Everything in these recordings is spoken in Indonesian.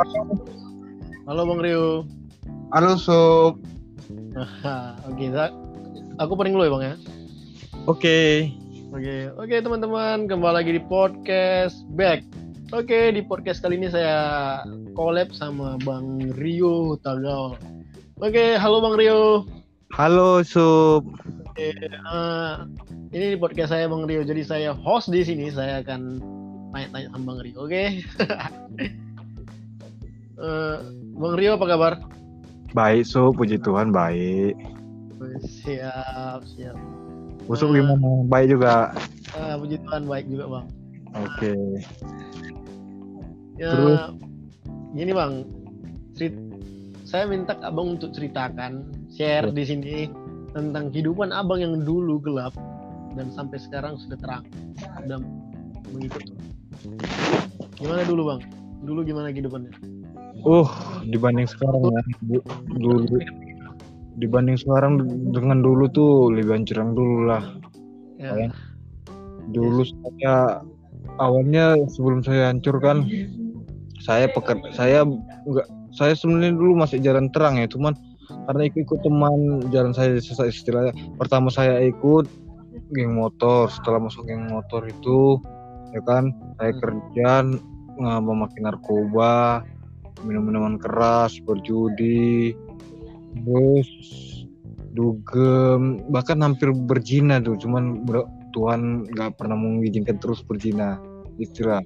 Halo Bang Rio. Halo Sob. Oke, Zak. Aku paling dulu ya Bang ya. Oke. Oke, oke teman-teman, kembali lagi di podcast Back. Oke, di podcast kali ini saya collab sama Bang Rio Tagal. Oke, halo Bang Rio. Halo Sob. Oke, eh, ini di podcast saya Bang Rio. Jadi saya host di sini. Saya akan tanya-tanya sama Bang Rio. Oke. Eh, Bang Rio apa kabar? Baik Sob, puji Tuhan baik. Siap, siap. Usuk Eh, gimana? Baik juga. eh, puji Tuhan baik juga Bang. Oke. Ya, Terus? gini bang, cerit, saya minta abang untuk ceritakan, share Ya. di sini tentang kehidupan abang yang dulu gelap dan sampai sekarang sudah terang dan mengikut. Gimana dulu bang? Dulu gimana kehidupannya? Uh, dibanding sekarang ya. Du- Dulu dibanding sekarang dengan dulu tuh lebih hancur yang dulu lah. Ya, Dulu saya awalnya sebelum saya hancur kan saya peker saya enggak saya sebenarnya dulu masih jalan terang ya cuman karena ikut-ikut teman jalan saya sesat istilahnya pertama saya ikut geng motor setelah masuk geng motor itu ya kan saya kerja nggak memakai narkoba minum minuman keras berjudi terus dugem bahkan hampir berzina tuh. Cuman Tuhan nggak pernah mengizinkan terus berzina. Istilah.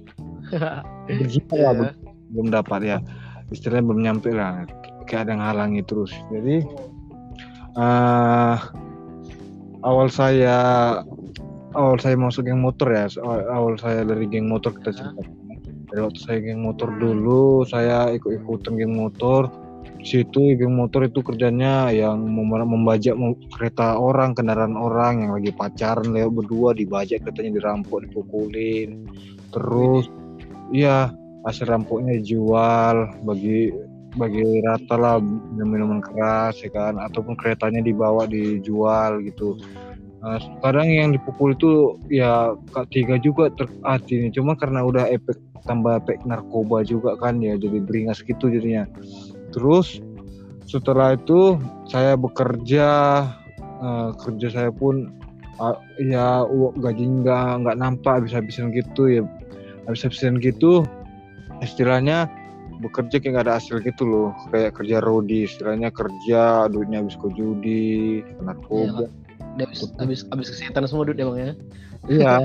Berzina lah ya. be- belum dapat ya. Istilahnya belum nyampe lah. Kayak ada yang halangi terus. Jadi eh awal saya awal saya masuk geng motor ya. Awal, saya dari geng motor kita cerita waktu saya geng motor dulu saya ikut-ikutan geng motor. Situ geng motor itu kerjanya yang mem- membajak kereta orang kendaraan orang yang lagi pacaran lewat berdua dibajak keretanya dirampok dipukulin. Terus iya hasil rampoknya dijual bagi bagi rata lah minum minuman keras ya kan? Ataupun keretanya dibawa dijual gitu Nah, kadang yang dipukul itu ya kak tiga juga terhati cuma karena udah efek tambah efek narkoba juga kan ya jadi beringas gitu jadinya. Terus setelah itu saya bekerja eh, kerja saya pun ah, ya uang gaji nggak nggak nampak habis-habisan gitu ya. Habis-habisan gitu istilahnya bekerja kayak nggak ada hasil gitu loh. Kayak kerja rodi istilahnya kerja duitnya habis ke judi ke narkoba. Dia habis, habis, habis kesehatan semua duit bang ya. iya.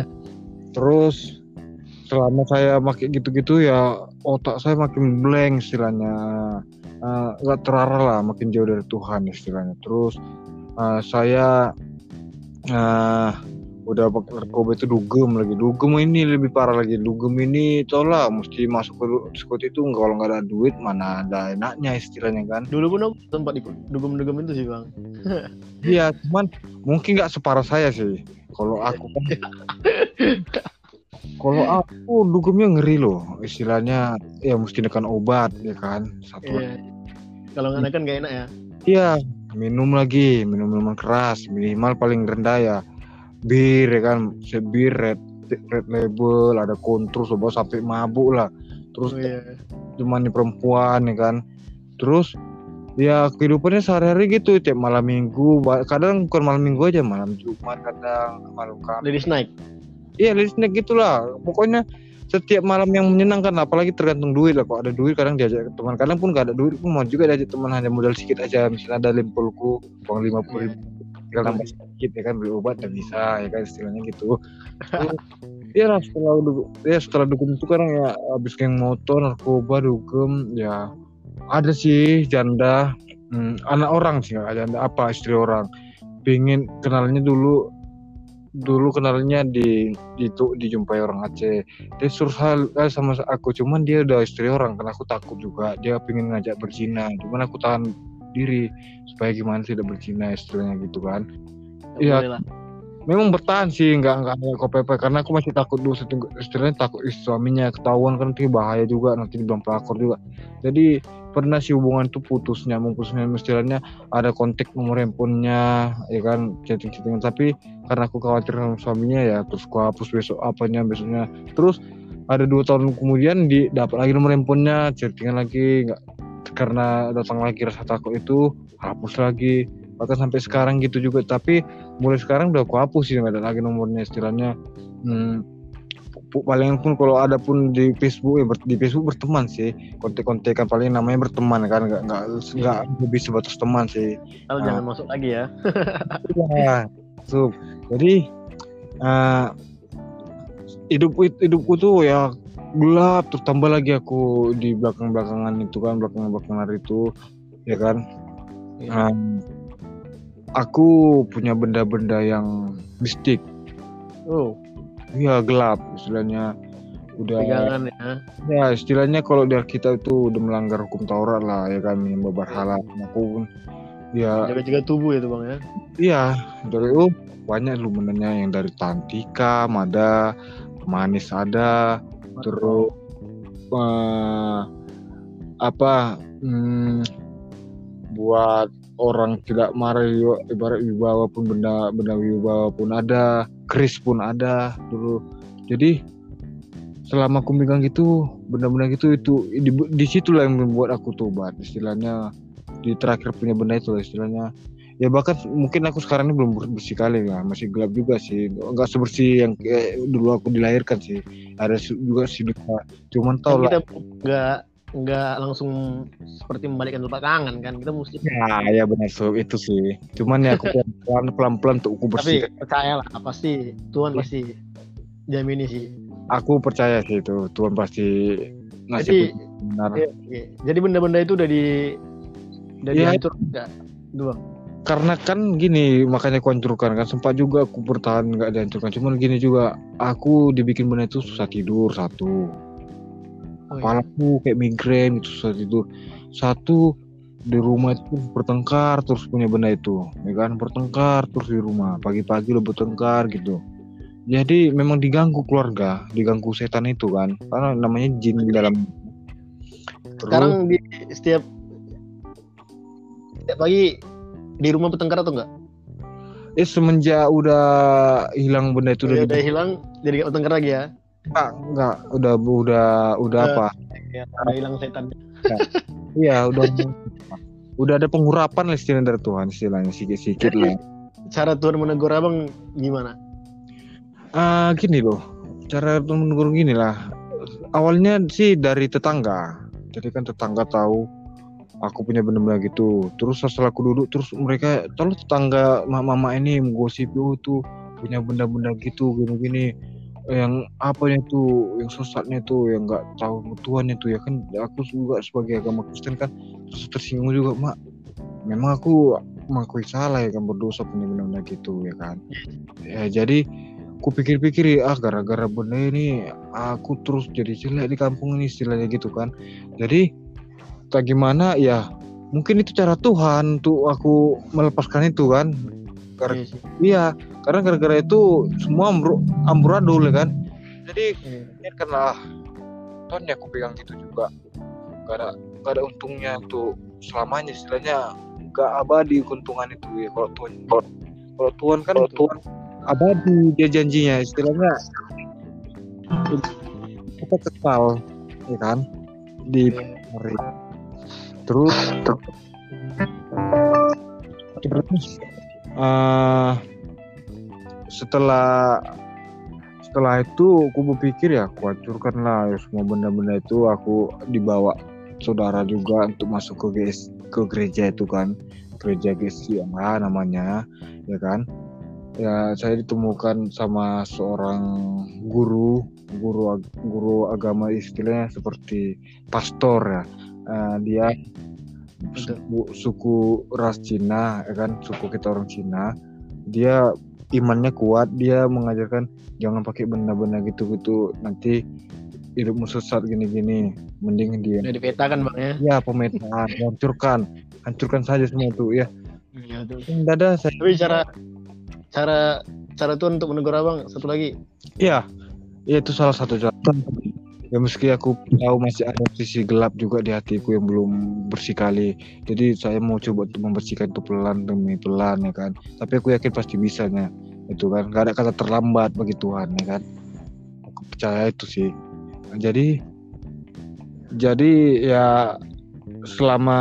Terus selama saya pakai gitu-gitu ya otak saya makin blank istilahnya. Eh, nggak terarah lah makin jauh dari Tuhan istilahnya. Terus eh, saya eh, udah pakai narkoba itu dugem lagi. Dugem ini lebih parah lagi. Dugem ini tau lah mesti masuk ke diskot itu nggak- kalau nggak ada duit mana ada enaknya istilahnya kan. Dulu pun aku sempat ikut dugem-dugem itu sih bang. iya cuman mungkin nggak separah saya sih. Kalau aku kan kalau aku dugemnya ngeri loh istilahnya ya mesti nekan obat ya kan satu Iya. Kalau nggak kan nggak enak ya. Iya, minum lagi, minum minuman keras, minimal paling rendah ya bir ya kan, sebir red red label, ada kontrol coba sampai mabuk lah. Terus Oh, iya. cuma nih perempuan ya kan. Terus ya kehidupannya sehari-hari gitu tiap malam minggu kadang bukan malam minggu aja malam jumat kadang malam kamis Ladies night. iya ladies night gitulah pokoknya setiap malam yang menyenangkan apalagi tergantung duit lah kalau ada duit kadang diajak teman kadang pun gak ada duit pun mau juga diajak teman hanya modal sedikit aja misalnya ada limpulku uang lima puluh ribu tinggal nambah sedikit ya kan beli obat dan bisa ya kan istilahnya gitu. Iya lah setelah ya setelah dugem itu kan ya habis geng motor narkoba dugem ya ada sih janda hmm, anak orang sih janda apa istri orang. Pingin kenalnya dulu dulu kenalnya di itu dijumpai orang Aceh. Dia suruh hal eh, sama aku cuman dia udah istri orang karena aku takut juga. Dia pingin ngajak berzina cuman aku tahan diri supaya gimana tidak berzina istilahnya gitu kan. Iya. memang bertahan sih nggak nggak nggak KPP karena aku masih takut dulu istilahnya takut suaminya ketahuan kan nanti bahaya juga nanti dibilang pelakor juga. Jadi pernah sih hubungan itu putus nyambung putusnya istilahnya ada kontak nomor handphonenya ya kan chatting chattingan tapi karena aku khawatir sama suaminya ya terus aku hapus besok apanya besoknya. Terus ada dua tahun kemudian di dapat lagi nomor handphonenya chattingan lagi nggak karena datang lagi rasa takut itu hapus lagi bahkan sampai sekarang gitu juga tapi mulai sekarang udah aku hapus sih nggak ada lagi nomornya istilahnya hmm, paling pun kalau ada pun di Facebook ya ber- di Facebook berteman sih kontek-kontekan paling namanya berteman kan nggak nggak nggak lebih sebatas teman sih Kalau Ah. jangan masuk lagi ya. Iya, Sup. Jadi eh, hidup hidupku tuh ya gelap terus tambah lagi aku di belakang belakangan itu kan belakang belakangan itu ya kan? Iya. Em, aku punya benda-benda yang mistik. Oh, ya gelap istilahnya. Udah pegangan ya. ya istilahnya kalau di kita itu udah melanggar hukum Taurat lah ya kan? Menyembah berhala aku pun ya. Jaga-jaga tubuh itu bang ya. Iya, dari oh banyak lu menanya yang dari Tantika, Mada, Manis ada, terus eh, apa hmm, buat orang tidak marah ibarat wibawa pun benda benda wibawa pun ada, keris pun ada dulu. Jadi selama aku megang gitu benda-benda gitu itu di, di situlah yang membuat aku tobat istilahnya di terakhir punya benda itu lah istilahnya ya bahkan mungkin aku sekarang ini belum ber- bersih kali ya masih gelap juga sih nggak sebersih yang kayak dulu aku dilahirkan sih ada juga sih duka cuman tau Kan lah kita nggak nggak langsung seperti membalikkan telapak tangan kan. Kita mesti ya ya benar so itu sih cuman ya aku pelan pelan pelan untuk aku tapi bersih percayalah pasti Tuhan pasti jamini sih. aku percaya sih itu Tuhan pasti ngasih Jadi benar Iya, iya. Jadi benda-benda itu udah di udah dihancur enggak? Dua. Karena kan gini makanya aku hancurkan kan. Sempat juga aku bertahan nggak dihancurkan. Cuman gini juga aku dibikin benda itu susah tidur satu. Oh, iya. kepalaku kayak migrain itu susah tidur. Satu di rumah itu bertengkar terus punya benda itu ya kan? Bertengkar terus di rumah. Pagi-pagi lo bertengkar gitu. Jadi memang diganggu keluarga diganggu setan itu kan. Karena namanya jin di dalam. Terus Sekarang di setiap setiap pagi di rumah bertengkar atau enggak? eh semenjak udah hilang benda itu Udah, dari udah hilang jadi nggak bertengkar lagi ya? enggak, enggak udah udah udah Udah. apa Ya, udah hilang setan. iya udah udah ada pengurapan lah istilahnya dari Tuhan istilahnya sedikit-sedikit lah Cara Tuhan menegur abang gimana? Ah gini loh, cara menegur gini lah. Awalnya sih dari tetangga. Jadi kan tetangga tahu aku punya benda-benda gitu. Terus setelah aku duduk, terus mereka, kalau tetangga mama ini menggosip oh tuh punya benda-benda gitu gini-gini. Yang apa itu, yang sesatnya itu, yang nggak tahu Tuhan itu ya kan. Aku juga sebagai agama Kristen kan terus tersinggung juga mak. Memang aku mengakui salah ya kan berdosa punya benda-benda gitu ya kan. Ya jadi aku pikir-pikir ah gara-gara benda ini aku terus jadi jelek di kampung ini istilahnya gitu kan jadi tak gimana ya mungkin itu cara Tuhan untuk aku melepaskan itu kan. Gar- Iya sih. iya karena gara-gara itu semua ambur amburadul ya kan. Jadi Iya. ini karena Tuhan ya aku pegang gitu juga. Gak ada gak ada untungnya untuk selamanya istilahnya gak abadi keuntungan itu ya. Kalau Tuhan kalau, kalau Tuhan kan Tuhan abadi dia janjinya istilahnya kita kekal ya kan di hari terus eh, setelah setelah itu aku berpikir ya aku hancurkan lah. Ya semua benda-benda itu aku dibawa saudara juga untuk masuk ke GS, ke gereja itu kan. Gereja GSI namanya ya kan. Ya saya ditemukan sama seorang guru guru guru agama istilahnya seperti pastor ya. Eh, dia suku, suku ras Cina ya kan suku kita orang Cina dia imannya kuat dia mengajarkan jangan pakai benda-benda gitu-gitu nanti hidupmu sesat gini-gini mending dia Udah dipetakan bang ya? ya pemetaan hancurkan hancurkan saja semua itu ya Iya tuh. tidak ada saya Tapi cara cara cara Tuhan untuk menegur abang satu lagi. Iya, ya, itu salah satu cara. Ya meski aku tahu masih ada sisi gelap juga di hatiku yang belum bersih kali. Jadi saya mau coba untuk membersihkan itu pelan demi pelan ya kan. Tapi aku yakin pasti bisanya. Itu kan gak ada kata terlambat bagi Tuhan ya kan. Aku percaya itu sih. jadi jadi ya selama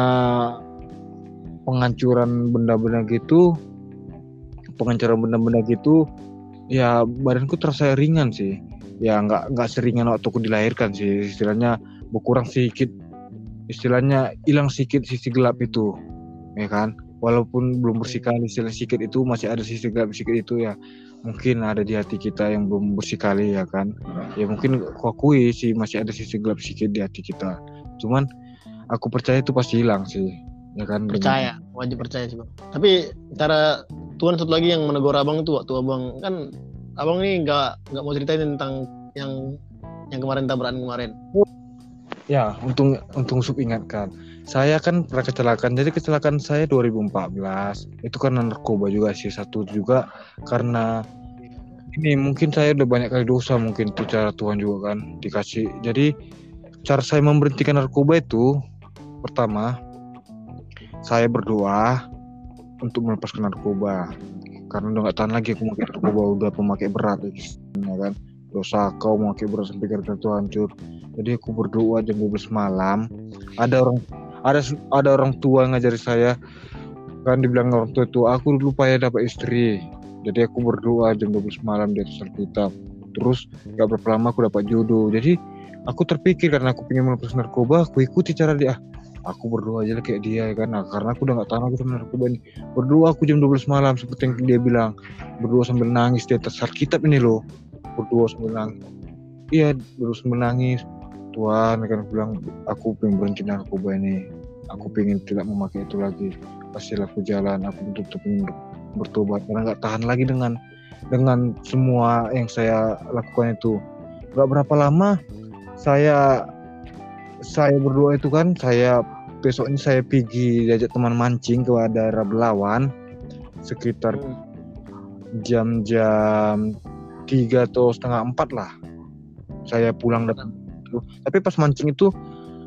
penghancuran benda-benda gitu penghancuran benda-benda gitu ya badanku terasa ringan sih ya nggak nggak seringan waktu aku dilahirkan sih. Istilahnya berkurang sedikit istilahnya hilang sedikit sisi gelap itu ya kan? Walaupun belum bersikali istilah sedikit itu masih ada sisi gelap sedikit itu ya. Mungkin ada di hati kita yang belum bersikali ya kan? Ya mungkin aku akui sih masih ada sisi gelap sedikit di hati kita. Cuman aku percaya itu pasti hilang sih ya kan? Percaya wajib percaya sih bang. Tapi cara Tuhan satu lagi yang menegur abang tuh waktu abang kan abang nih nggak nggak mau ceritain tentang yang yang kemarin tabrakan kemarin. Ya untung untung sub ingatkan. Saya kan pernah kecelakaan. Jadi kecelakaan saya 2014 itu karena narkoba juga sih satu juga. Karena ini mungkin saya udah banyak kali dosa mungkin itu cara Tuhan juga kan dikasih. Jadi cara saya memberhentikan narkoba itu pertama saya berdoa untuk melepaskan narkoba karena udah gak tahan lagi aku memakai narkoba udah pemakai berat ya kan? Dosa kau memakai berat sampai gara itu hancur. Jadi aku berdoa jam 12 malam. Ada orang ada ada orang tua ngajari saya kan dibilang orang tua itu aku dulu ya dapat istri. Jadi aku berdoa jam 12 malam di atas Alkitab. Terus gak berapa lama aku dapat jodoh. Jadi aku terpikir karena aku ingin melepas narkoba aku ikuti cara dia aku berdoa aja kayak dia ya kan. Nah, karena aku udah gak tahan lagi sama narkoba ini berdoa aku jam 12 malam seperti yang dia bilang. Berdoa sambil nangis di atas Alkitab ini loh. Berdoa sambil nangis. Iya berdoa sambil nangis. Tuhan kan bilang aku pengen berhenti narkoba ini. Aku pengen tidak memakai itu lagi. Pasti aku jalan aku tutup pengen bertobat. Karena nggak tahan lagi dengan dengan semua yang saya lakukan itu. Nggak berapa lama saya saya berdoa itu kan saya besoknya saya pergi diajak teman mancing ke daerah Belawan sekitar jam-jam tiga atau setengah empat lah. Saya pulang datang. Tapi pas mancing itu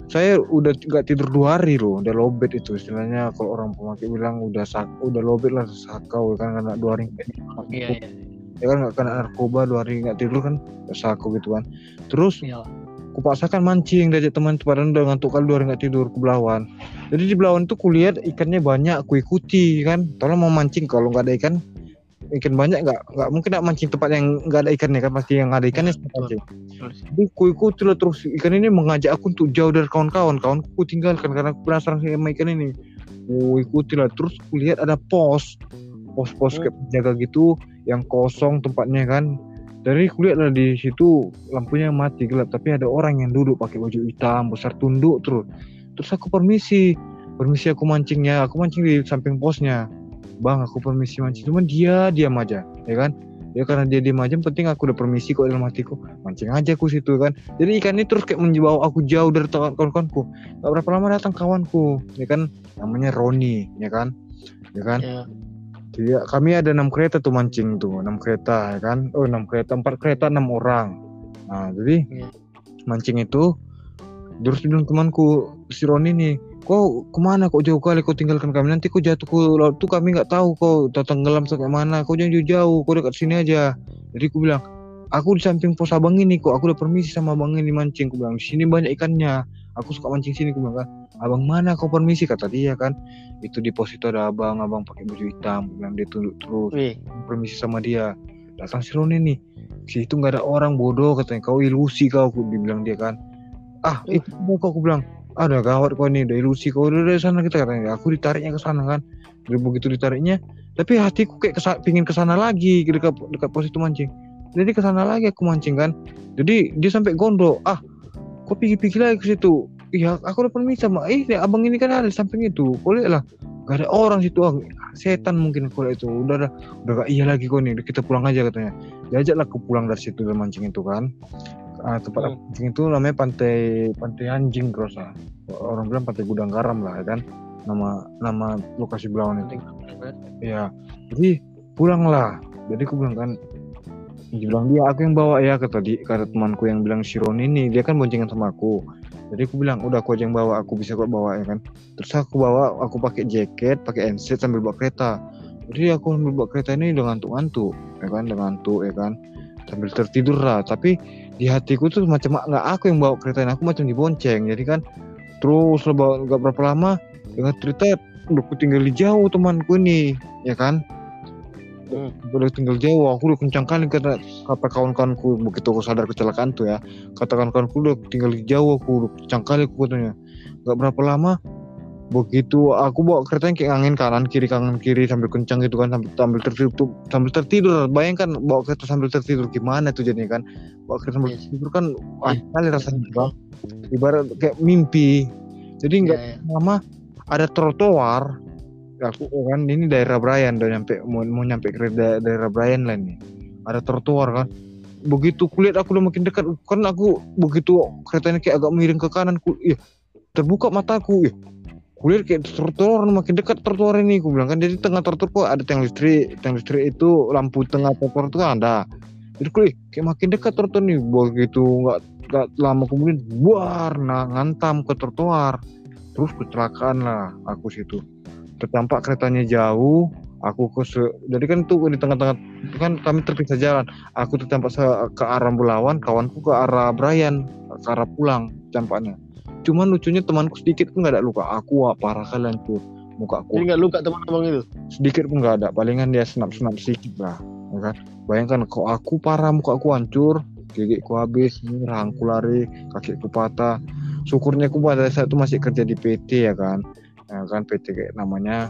saya udah nggak tidur dua hari loh udah lobet itu. Istilahnya kalau orang pemakai bilang udah sak udah lobet lah sakau. Kan karena dua hari iya, iya. ya kan nggak kena narkoba dua hari nggak tidur kan sakau gitu kan. Terus iya. Kupaksakan mancing dari teman padahal udah ngantuk kali dua hari nggak tidur ke Belawan jadi di Belawan tuh kulihat ikannya banyak aku ikuti kan? Tolong mau mancing kalau nggak ada ikan. Ikan banyak nggak? Nggak mungkin nggak mancing tempat yang nggak ada ikannya kan? Pasti yang ada ikannya ya, mancing. Jadi kuiku tuh terus ikan ini mengajak aku untuk jauh dari kawan-kawan. Kawanku tinggalkan karena aku penasaran sama ikan ini. Oh ikuti lah terus kulihat ada pos. Pos-pos kayak penjaga gitu yang kosong tempatnya kan. Dari kulihat lah di situ lampunya mati gelap tapi ada orang yang duduk pakai baju hitam besar tunduk terus. Terus aku permisi permisi aku mancingnya aku mancing di samping posnya. Bang aku permisi mancing. Cuman dia diam aja ya kan? Ya karena dia diam aja penting aku udah permisi kok dalam hatiku. Mancing aja aku situ kan? Jadi ikan ini terus kayak menjauh aku jauh dari kawan-kawanku. Gak berapa lama datang kawanku ya kan? Namanya Roni ya kan? Ya kan? Ya. Jadi kami ada enam kereta tuh mancing tuh enam kereta ya kan? Oh enam kereta empat kereta enam orang. Nah jadi ya. mancing itu terus bilang temanku si Roni nih kok ke mana? Kok jauh kali kau tinggalkan kami? Nanti kau jatuh ke laut tuh kami nggak tahu kau tenggelam sampai mana. Kau jangan jauh-jauh kau dekat sini aja. Jadi aku bilang aku di samping pos abang ini kok aku udah permisi sama abang ini mancing. Aku bilang sini banyak ikannya aku suka mancing sini aku bilang abang mana kau permisi? kata dia kan. Itu di pos itu ada abang abang pakai baju hitam bilang dia tunduk terus. Wih. permisi sama dia. Datang si Roni nih. Situ nggak ada orang bodoh katanya. Kau ilusi kau aku bilang dia kan. Ah itu kok aku bilang. Ada gawat kau ini? Udah ilusi kau udah dari sana kita katanya. Aku ditariknya ke sana kan. Udah begitu ditariknya tapi hatiku kayak kesa pingin ke sana lagi dekat dekat pos itu mancing. Jadi ke sana lagi aku mancing kan? Jadi dia sampai gondok. Ah kok pergi-pergi lagi ke situ. Iya aku udah permisi sama eh abang ini kan ada di samping itu. Lihat lah. Gak ada orang situ. Ah, setan mungkin kau itu. Udah udah udah gak iya lagi kau nih kita pulang aja katanya. Diajaklah aku pulang dari situ dari mancing itu kan. Uh, tempat hmm. anjing itu namanya pantai pantai anjing Grosa orang bilang pantai gudang garam lah ya kan. Nama nama lokasi belawan itu. Ya jadi pulang lah. Jadi aku bilang kan dia bilang dia aku yang bawa. Ya kata di kata temanku yang bilang Shiron ini dia kan boncengan sama aku. Jadi aku bilang udah aku aja yang bawa aku bisa kok bawa ya kan. Terus aku bawa aku pakai jaket pakai enset sambil bawa kereta. Jadi aku sambil bawa kereta ini dengan ngantuk-ngantuk ya kan dengan ngantuk ya kan. Sambil tertidur lah. Tapi di hatiku tuh macam nggak aku yang bawa kereta ini aku macam dibonceng. Jadi kan terus lah bawa nggak berapa lama dengan cerita udah aku tinggal di jauh temanku ini ya kan Hmm. udah tinggal jauh. Aku udah kencang kali kata kata kawan-kawanku begitu aku sadar kecelakaan tuh ya. Kata kawan-kawanku udah tinggal di jauh aku udah kencang kali aku katanya. Nggak berapa lama? Begitu aku bawa keretanya kayak angin kanan kiri kanan kiri sambil kencang gitu kan sambil sambil tertidur sambil tertidur. Bayangkan bawa kereta sambil tertidur gimana tuh jadinya kan? Bawa kereta sambil Yes. tertidur kan aneh kali rasanya bang. Ibarat kayak mimpi. Jadi nggak Ya, ya. lama ada trotoar aku oh kan ini daerah Brian udah nyampe mau, mau nyampe ke da- daerah Brian lah nih. Ada trotoar kan. Begitu kulihat aku udah makin dekat kan aku begitu keretanya kayak agak miring ke kanan ku iya terbuka mataku iya. Kulihat kayak trotoar makin dekat trotoar ini aku bilang kan. Jadi tengah trotoar kok ada tiang listrik tiang listrik itu lampu tengah trotoar itu kan ada. Jadi kulihat kayak makin dekat trotoar nih begitu nggak nggak lama kemudian buar nah ngantam ke trotoar. Terus kecelakaan lah aku situ terdampak keretanya jauh aku ke jadi kan tuh di tengah-tengah kan kami terpisah jalan. Aku terdampak ke arah Bulawan kawanku ke arah Brian ke arah pulang dampaknya cuman lucunya temanku sedikit pun nggak ada luka. Aku wah parah kalian tuh muka aku. Jadi nggak luka teman abang itu? sedikit pun nggak ada. Palingan dia senap-senap sedikit lah ya kan? Bayangkan kok aku parah muka aku hancur. Gigiku habis ini rahangku lari kakiku patah. Syukurnya aku pada saat itu masih kerja di PT ya kan ya kan PT namanya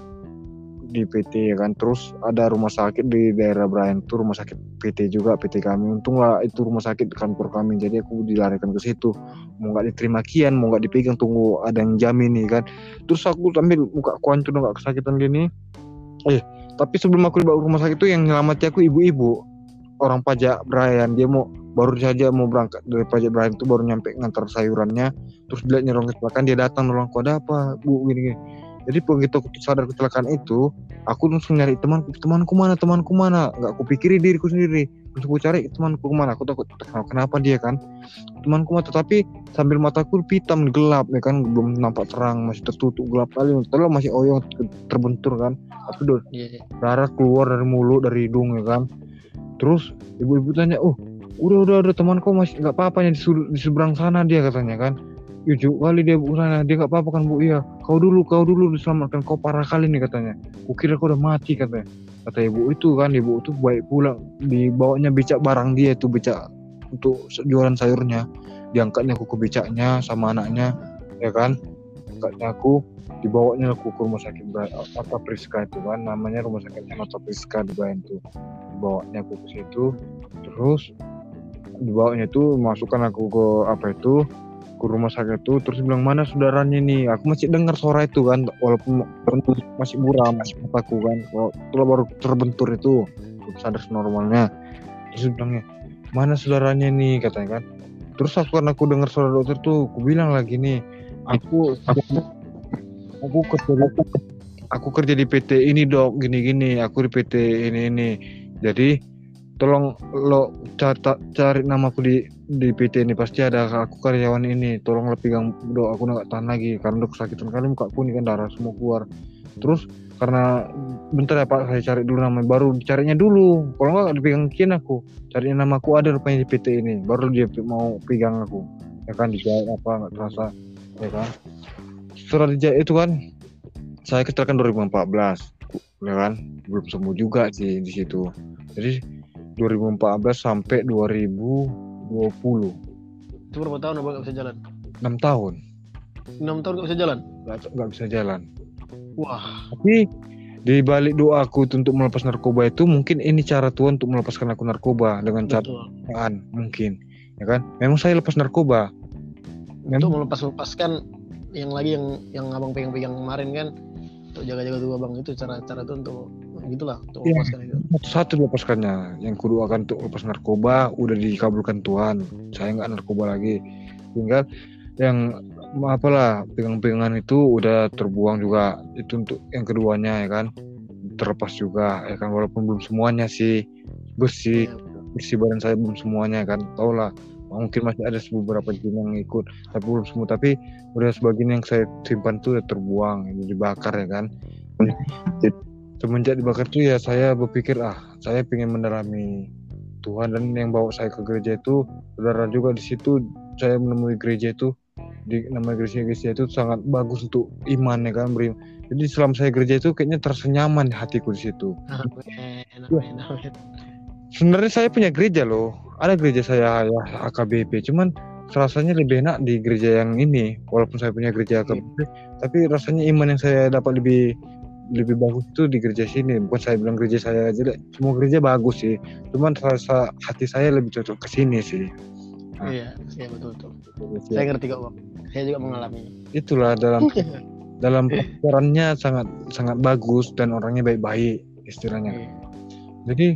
di PT ya kan. Terus ada rumah sakit di daerah Brian itu rumah sakit PT juga PT kami. Untung lah itu rumah sakit kantor kami jadi aku dilarikan ke situ. Mau nggak diterima kian mau nggak dipegang tunggu ada yang jamin nih kan. Terus aku sambil muka aku hancur nggak kesakitan gini. Eh tapi sebelum aku dibawa ke rumah sakit itu yang nyelamati aku ibu-ibu. Orang pajak Brian dia mau baru saja mau berangkat dari pajak Brian itu baru nyampe ngantar sayurannya terus dia nyerong kecelakaan dia datang nolong aku ada apa bu? Gini gini. Jadi begitu aku sadar kecelakaan itu aku langsung nyari temanku temanku mana temanku mana? Nggak aku pikirin diriku sendiri. Terus aku cari temanku ke mana? Aku takut kenapa, dia kan? Temanku mata tapi sambil mataku hitam gelap ya kan? Belum nampak terang masih tertutup gelap kali. Terlalu masih oyong terbentur kan? Tapi udah Iya. iya. darah keluar dari mulut dari hidung ya kan? Terus ibu-ibu tanya oh udah udah udah temanku masih nggak apa-apa yang di, seberang sana dia katanya kan. Yuju kali dia bu sana dia nggak apa-apa kan bu iya. Kau dulu kau dulu diselamatkan kau parah kali nih katanya. Kukira kau udah mati katanya. Kata ibu itu kan ibu itu baik pulang dibawanya becak barang dia itu becak untuk jualan sayurnya. Diangkatnya aku ke becaknya sama anaknya ya kan. Angkatnya aku dibawanya aku ke rumah sakit apa Priska itu kan namanya rumah sakitnya Mata Priska di Bayan tuh dibawanya aku ke situ terus dibawanya itu masukkan aku ke apa itu ke rumah sakit itu terus bilang mana saudaranya nih? Aku masih dengar suara itu kan walaupun masih buram mataku kan. Kalau baru terbentur itu sadar normalnya. Terus bilangnya mana saudaranya nih? Katanya kan. Terus aku kan aku dengar suara dokter tuh aku bilang lagi nih aku aku kerja di, aku kerja di PT ini dok. Gini gini aku di PT ini ini. Jadi tolong lo cari, cari namaku di di PT ini. Pasti ada aku karyawan ini. Tolong lo pegang dok aku nggak tahan lagi. Karena udah kesakitan kali muka aku ini kan darah semua keluar. Terus karena bentar ya pak saya cari dulu namanya baru. Dicarinya dulu. Kalau nggak dipegang kian aku. Carinya nama aku ada rupanya di PT ini. Baru dia mau pegang aku. Ya kan dijahit apa nggak terasa. Ya kan? Setelah dijahit itu kan saya kecelakaan 2014 ya kan? Belum sembuh juga sih di situ. Jadi 2014 sampai 2020 Itu berapa tahun abang nggak bisa jalan? 6 tahun Enam tahun nggak bisa jalan? nggak nggak bisa jalan Wah. tapi di balik doaku untuk melepas narkoba itu mungkin ini cara Tuhan untuk melepaskan aku narkoba dengan. Tuhan mungkin ya kan memang saya lepas narkoba Untuk memang melepas melepaskan yang lagi yang yang abang pegang-pegang kemarin kan untuk jaga-jaga tuh abang itu cara-cara itu untuk gitulah untuk Iya. melepaskan itu. satu dilepaskannya. Yang kedua akan untuk lepas narkoba udah dikabulkan Tuhan. Saya nggak narkoba lagi. Tinggal yang apalah pegang-pegangan itu udah terbuang juga. Itu untuk yang keduanya ya kan? Terlepas juga ya kan? Walaupun belum semuanya sih. Bersih Iya. bersih badan saya belum semuanya kan? Tau lah mungkin masih ada beberapa jin yang ikut tapi belum semua. Tapi udah sebagian yang saya simpan tuh udah terbuang ini dibakar ya kan semenjak dibakar tuh ya saya berpikir ah saya pengen mendalami Tuhan. Dan yang bawa saya ke gereja itu saudara juga di situ saya menemui gereja itu di nama gereja gereja itu sangat bagus untuk iman ya kan beri jadi selama saya gereja itu kayaknya terasa nyaman di hatiku di situ. Amin, Iya. amin, amin. sebenarnya saya punya gereja loh. Ada gereja saya ya AKBP cuman rasanya lebih enak di gereja yang ini walaupun saya punya gereja AKBP tapi rasanya iman yang saya dapat lebih lebih bagus itu di gereja sini. Bukan saya bilang gereja saya jelek semua gereja bagus sih. Cuman rasa hati saya lebih cocok ke sini sih. Iya, iya betul betul. Saya ngerti kok, Bang. Saya juga mengalaminya. itulah dalam dalam pelajarannya sangat sangat bagus dan orangnya baik-baik istilahnya. Iya. Jadi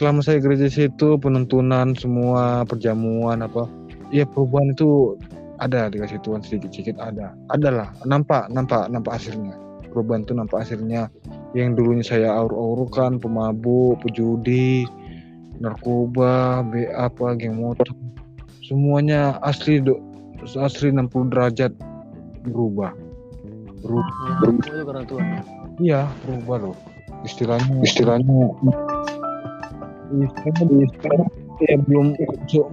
selama saya gereja situ penuntunan semua perjamuan apa ya perubahan itu ada dikasih Tuhan sedikit-sedikit ada. Adalah nampak nampak nampak hasilnya perubahan itu nampak hasilnya yang dulunya saya aur-aurukan pemabuk pejudi narkoba B apa geng motor. Semuanya asli do, asli 60 derajat berubah. Berubah. Ya, itu karena Tuhan. Iya, berubah loh. Istilahnya istilahnya istilahnya, istilahnya ya belum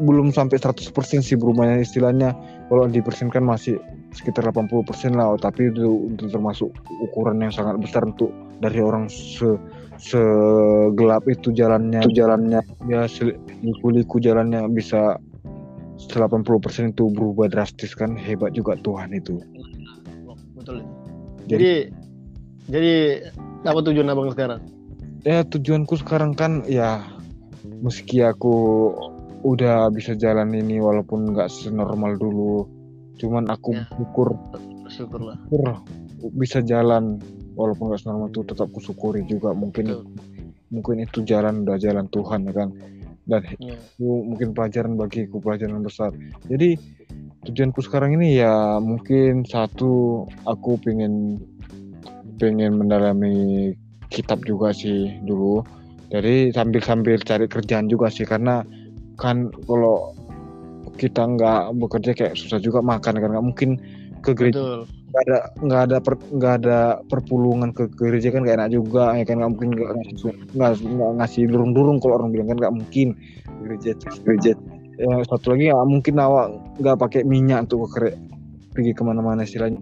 belum sampai 100% sih berubahnya. Istilahnya kalau dipersenkan masih sekitar 80% lah tapi itu, itu termasuk ukuran yang sangat besar untuk dari orang se segelap itu jalannya itu jalannya ya liku-liku jalannya bisa 80% itu berubah drastis kan hebat juga Tuhan itu Betul. Jadi- Jadi jadi apa tujuan abang sekarang? ya tujuanku sekarang kan ya meski aku udah bisa jalan ini walaupun nggak senormal dulu cuman aku Ya. bersyukur Bersyukurlah. syukur bisa jalan walaupun nggak senormal itu tetap kusyukuri juga mungkin Betul. mungkin itu jalan udah jalan Tuhan ya kan dan Ya. itu mungkin pelajaran bagiku pelajaran besar jadi tujuanku sekarang ini ya mungkin satu aku pengen pengen mendalami kitab juga sih dulu jadi sambil sambil cari kerjaan juga sih karena kan kalau kita nggak bekerja kayak susah juga makan kan nggak mungkin ke gereja. Nggak ada nggak ada per, nggak ada perpulungan ke gereja kan gak enak juga ya kan nggak mungkin nggak ngasih nggak ngasih durung durung kalau orang bilang kan nggak mungkin. Gereja gereja. Ya, satu lagi nggak mungkin awak nggak pakai minyak untuk ke pergi ke mana-mana istilahnya